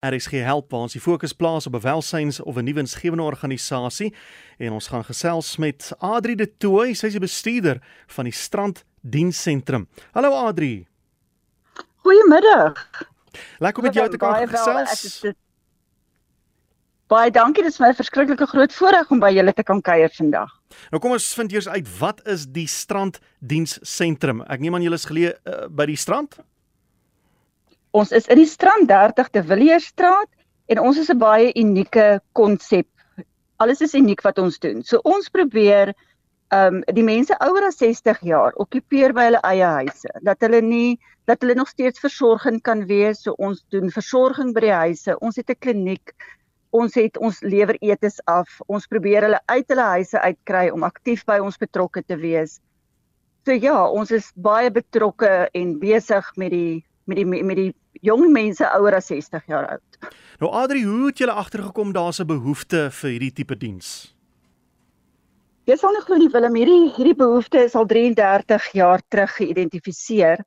RSG Help waar ons die fokus plaas op 'n welsyns of 'n nuwe insgewende organisasie en ons gaan gesels met Adri de Tooy, sy is die bestuurder van die Strand Dienssentrum. Hallo Adri. Goeiemiddag. Lekker om met jou te kan gesels. Baie dankie, dit is my verskriklike groot voorreg om by julle te kan kuier vandag. Nou kom ons vind eers uit wat is die Strand Dienssentrum? Ek neem aan julle is geleë uh, by die strand? Ons is in die strand 30 de Villierstraat en ons is 'n baie unieke konsep. Alles is uniek wat ons doen. So ons probeer ehm um, die mense ouer as 60 jaar okkupeer by hulle eie huise. Dat hulle nie dat hulle nog steeds versorging kan wees. So ons doen versorging by die huise. Ons het 'n kliniek. Ons het ons lewer etes af. Ons probeer hulle uit hulle huise uitkry om aktief by ons betrokke te wees. So ja, ons is baie betrokke en besig met die met die met die jong mense ouer as 60 jaar oud. Nou Adri, hoe het julle agtergekom daar's 'n behoefte vir hierdie tipe diens? Jy sal nie glo nie Willem, hierdie hierdie behoefte is al 33 jaar terug geïdentifiseer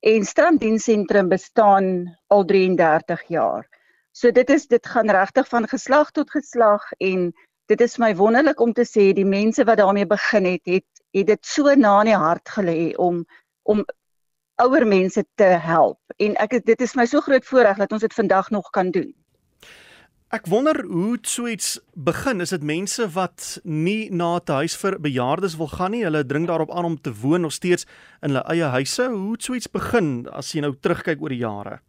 en stranddiensentrum bestaan al 33 jaar. So dit is dit gaan regtig van geslag tot geslag en dit is my wonderlik om te sê die mense wat daarmee begin het, het het dit so na in die hart gelê om om ouer mense te help en ek dit is my so groot voorreg dat ons dit vandag nog kan doen. Ek wonder hoe so iets begin. Is dit mense wat nie na 'n huis vir bejaardes wil gaan nie? Hulle dring daarop aan om te woon nog steeds in hulle eie huise. Hoe het so iets begin as jy nou terugkyk oor die jare?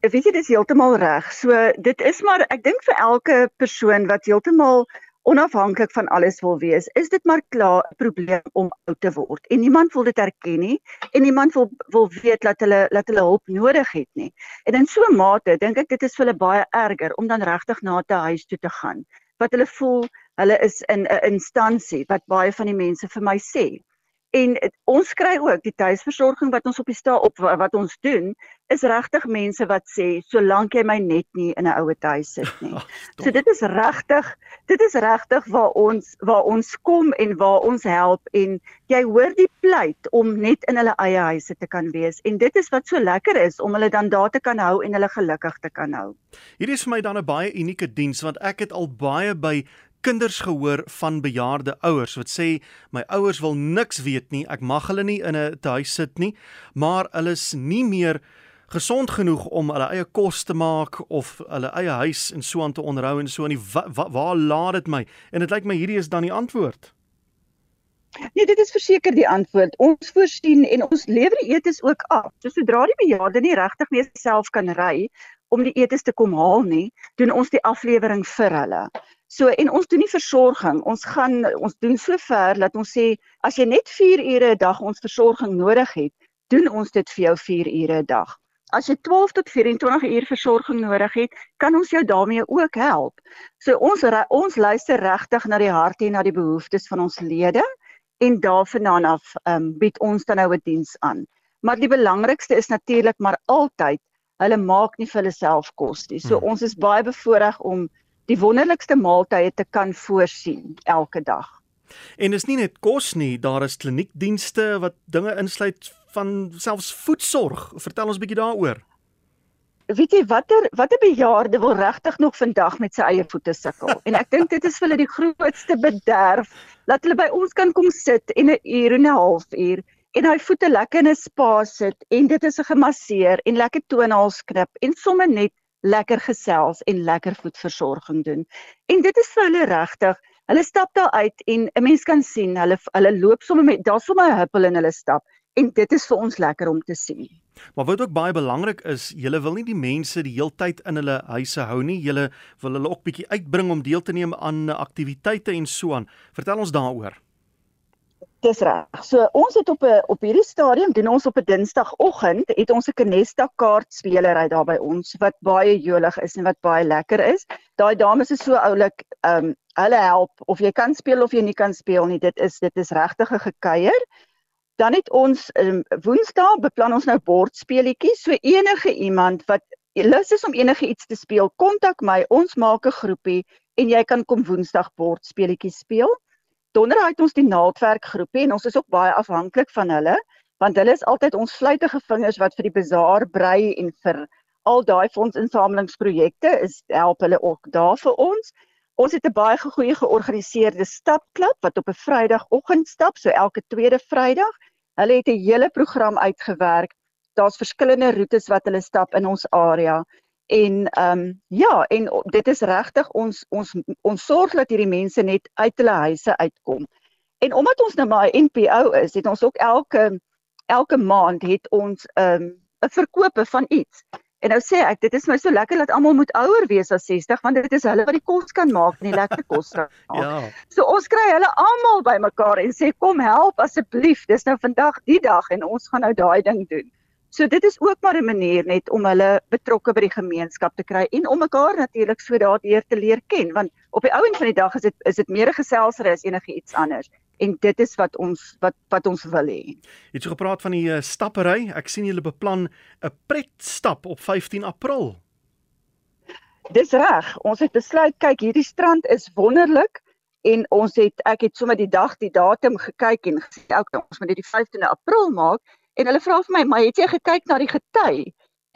Ek weet jy dis heeltemal reg. So dit is maar ek dink vir elke persoon wat heeltemal onafhanklik van alles wil wees, is dit maar klaar 'n probleem om oud te word. En niemand wil dit erken nie en niemand wil wil weet dat hulle dat hulle hulp nodig het nie. En in so 'n mate dink ek dit is vir hulle baie erger om dan regtig na 'n huis toe te gaan. Wat hulle voel, hulle is in 'n instansie wat baie van die mense vir my sê. En het, ons kry ook die tuisversorging wat ons op die sta op wat ons doen is regtig mense wat sê solank jy my net nie in 'n ouer huis sit nie. so dit is regtig dit is regtig waar ons waar ons kom en waar ons help en jy hoor die pleit om net in hulle eie huise te kan wees en dit is wat so lekker is om hulle dan daar te kan hou en hulle gelukkig te kan hou. Hierdie is vir my dan 'n baie unieke diens want ek het al baie by kinders gehoor van bejaarde ouers wat sê my ouers wil niks weet nie, ek mag hulle nie in 'n huis sit nie, maar hulle is nie meer gesond genoeg om hulle eie kos te maak of hulle eie huis en so aan te onderhou en so aan die wa, wa, waar laat dit my? En dit lyk my hierdie is dan die antwoord. Nee, dit is verseker die antwoord. Ons voorsien en ons lewer die etes ook af. So sodra die bejaarde nie regtig meer self kan ry om die etes te kom haal nie, doen ons die aflewering vir hulle. So en ons doen nie versorging. Ons gaan ons doen so ver dat ons sê as jy net 4 ure 'n dag ons versorging nodig het, doen ons dit vir jou 4 ure 'n dag. As jy 12 tot 24 uur versorging nodig het, kan ons jou daarmee ook help. So ons ons luister regtig na die hart en na die behoeftes van ons lede en daarvandaan af um, bied ons dan nou 'n diens aan. Maar die belangrikste is natuurlik maar altyd hulle maak nie vir hulle self kos nie. So hmm. ons is baie bevoorreg om die wonderlikste maaltye te kan voorsien elke dag. En is nie net kos nie, daar is kliniekdienste wat dinge insluit van selfs voedsorg. Vertel ons bietjie daaroor. Weet jy watter watter bejaarde wil regtig nog vandag met sy eie voete sukkel? En ek dink dit is vir hulle die grootste bederf dat hulle by ons kan kom sit en 'n uur en 'n half uur en hy voete lekker in 'n spa sit en dit is gemasseer en lekker toonhaals knip en sommer net lekker gesels en lekker voedversorging doen. En dit is vir hulle regtig. Hulle stap daar uit en 'n mens kan sien hulle hulle loop sommer met daar's sommer 'n huppel in hulle stap en dit is vir ons lekker om te sien. Maar wat ook baie belangrik is, julle wil nie die mense die heeltyd in hulle huise hou nie. Julle wil hulle ook bietjie uitbring om deel te neem aan aktiwiteite en so aan. Vertel ons daaroor. Dis reg. So ons het op 'n op hierdie stadium doen ons op 'n Dinsdagoggend het ons 'n Canesta kaart spelery daar by ons wat baie jolig is en wat baie lekker is. Daai dames is so oulik, ehm um, hulle help of jy kan speel of jy nie kan speel nie. Dit is dit is regtig 'n gekuier. Dan het ons um, Woensdae beplan ons nou bordspeletjies. So enige iemand wat lus is om enige iets te speel, kontak my. Ons maak 'n groepie en jy kan kom Woensdag bordspeletjies speel. Donderdag het ons die naaldwerkgroepie en ons is ook baie afhanklik van hulle want hulle is altyd ons fluitige vingers wat vir die bazaar brei en vir al daai fondsinsamelingsprojekte is help hulle ook daar vir ons. Ons het 'n baie goeie georganiseerde stapklub wat op 'n Vrydagoggend stap, so elke tweede Vrydag. Hulle het 'n hele program uitgewerk. Daar's verskillende roetes wat hulle stap in ons area. En ehm um, ja, en dit is regtig ons ons ons sorg dat hierdie mense net uit hulle huise uitkom. En omdat ons nou maar 'n NPO is, het ons ook elke elke maand het ons 'n um, 'n verkope van iets. En nou sê ek, dit is my so lekker dat almal moet ouer wees as 60 want dit is hulle wat die kos kan maak en die lekker kos maak. ja. So ons kry hulle almal bymekaar en sê kom help asseblief. Dis nou vandag die dag en ons gaan nou daai ding doen. So dit is ook maar 'n manier net om hulle betrokke by die gemeenskap te kry en om mekaar natuurlik so daardeur te leer ken want op die ou end van die dag is dit is dit meer 'n geselsery as enige iets anders en dit is wat ons wat wat ons wil hê. Jy het so gepraat van die uh, stappery. Ek sien julle beplan 'n pret stap op 15 April. Dis reg. Ons het besluit kyk hierdie strand is wonderlik en ons het ek het sommer die dag die datum gekyk en gesê ook ons moet dit die 15de April maak en hulle vra vir my maar het jy gekyk na die gety?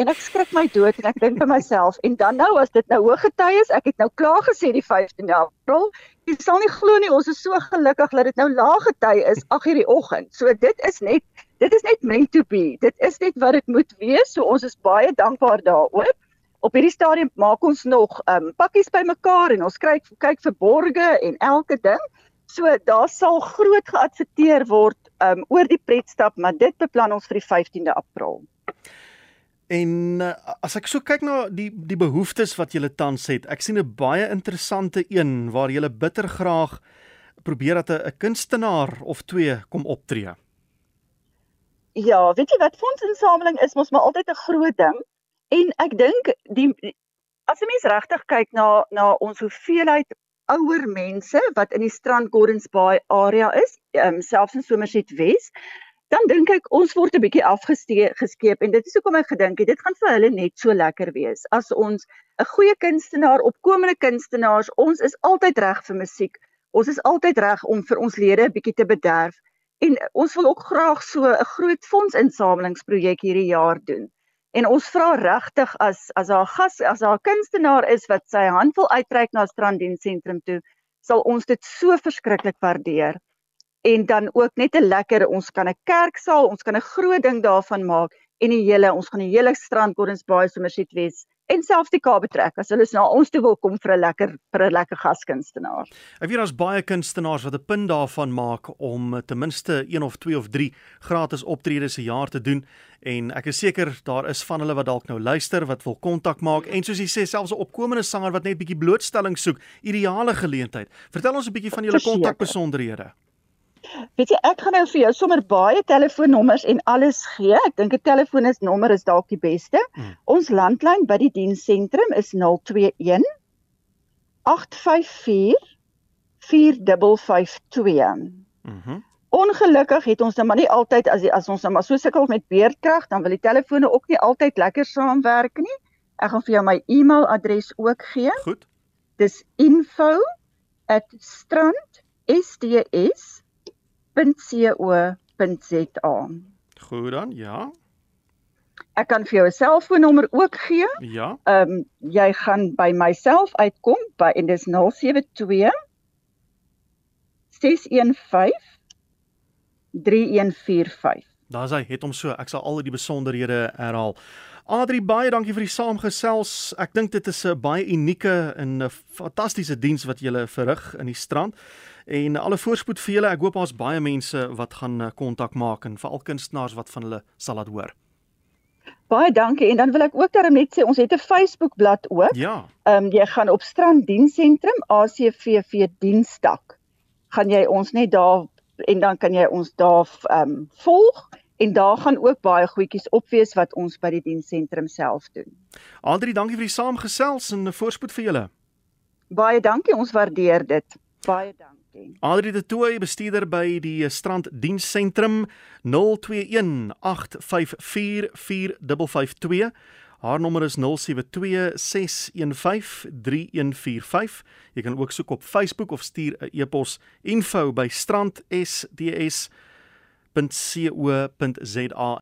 En ek skrik my dood en ek dink vir myself en dan nou as dit nou hoë gety is, ek het nou klaar gesê die 15de April, jy sal nie glo nie, ons is so gelukkig dat dit nou lae gety is 8 hierdie oggend. So dit is net dit is net meant to be. Dit is net wat dit moet wees. So ons is baie dankbaar daaroor. Op hierdie stadium maak ons nog um pakkies bymekaar en ons kyk kyk vir borge en elke ding. So daar sal groot geadverteer word um oor die pretstap, maar dit beplan ons vir die 15de April. En uh, as ek so kyk na die die behoeftes wat julle tans het, ek sien 'n baie interessante een waar julle bitter graag probeer dat 'n kunstenaar of twee kom optree. Ja, weet jy wat fondsinsameling is mos maar altyd 'n groot ding en ek dink die as 'n mens regtig kyk na na ons hoeveelheid ouer mense wat in die Strand Gardens Bay area is, um, selfs in Somerset Wes, dan dink ek ons word 'n bietjie afgeskeep en dit is hoekom ek gedink het dit gaan vir hulle net so lekker wees as ons 'n goeie kunstenaar, opkomende kunstenaars, ons is altyd reg vir musiek. Ons is altyd reg om vir ons lede 'n bietjie te bederf en ons wil ook graag so 'n groot fondsinsamelingsprojek hierdie jaar doen. En ons vra regtig as as haar gas as haar kunstenaar is wat sy hand wil uitreik na Stranddiensentrum toe, sal ons dit so verskriklik waardeer. En dan ook net 'n lekker ons kan 'n kerksaal, ons kan 'n groot ding daarvan maak en die hele ons gaan die hele strand Gordons Bay Somerset Wes en selfs die Kaap betrek as hulle na ons toe wil kom vir 'n lekker vir 'n lekker gaskunstenaar. Ek weet daar's baie kunstenaars wat 'n punt daarvan maak om ten minste 1 of 2 of 3 gratis optredes se jaar te doen en ek is seker daar is van hulle wat dalk nou luister wat wil kontak maak en soos jy sê selfs 'n opkomende sanger wat net bietjie blootstelling soek, ideale geleentheid. Vertel ons 'n bietjie van julle kontakbesonderhede. Weet jy, ek gaan nou vir jou sommer baie telefoonnommers en alles gee. Ek dink 'n telefoonnommer is dalk die beste. Hmm. Ons landlyn by die diensentrum is 021 854 4552. Mhm. Ongelukkig het ons nou maar nie altyd as as ons nou maar so sukkel met beerdkrag, dan wil die telefone ook nie altyd lekker saamwerk nie. Ek gaan vir jou my e-mailadres ook gee. Goed. Dis info@strand.sts www.co.za. Goed dan, ja. Ek kan vir jou 'n selfoonnommer ook gee. Ja. Ehm um, jy gaan by myself uitkom by en dis 072 615 3145. Daar's hy, het hom so. Ek sal al die besonderhede herhaal. Adri, baie dankie vir die saamgesels. Ek dink dit is 'n baie unieke en 'n fantastiese diens wat julle verrig in die strand en alle voorspoed vir julle. Ek hoop daar's baie mense wat gaan eh, kontak maak en veral kunstenaars wat van hulle sal laat hoor. Baie dankie en dan wil ek ook daarom net sê ons het 'n Facebook bladsy ook. Ja. Ehm um, jy gaan op Strand Diensentrum ACVV Dienstak. Gaan jy ons net daar en dan kan jy ons daar ehm um, volg en daar gaan ook baie goedjies op wees wat ons by die diensentrum self doen. Andri, dankie vir die saamgesels en 'n voorspoed vir julle. Baie dankie, ons waardeer dit. Baie dankie. Adri de Tooi bestuurder by die Strand Dienssentrum 0218544552. Haar nommer is 0726153145. Jy kan ook soek op Facebook of stuur 'n e-pos info by strandsds.co.za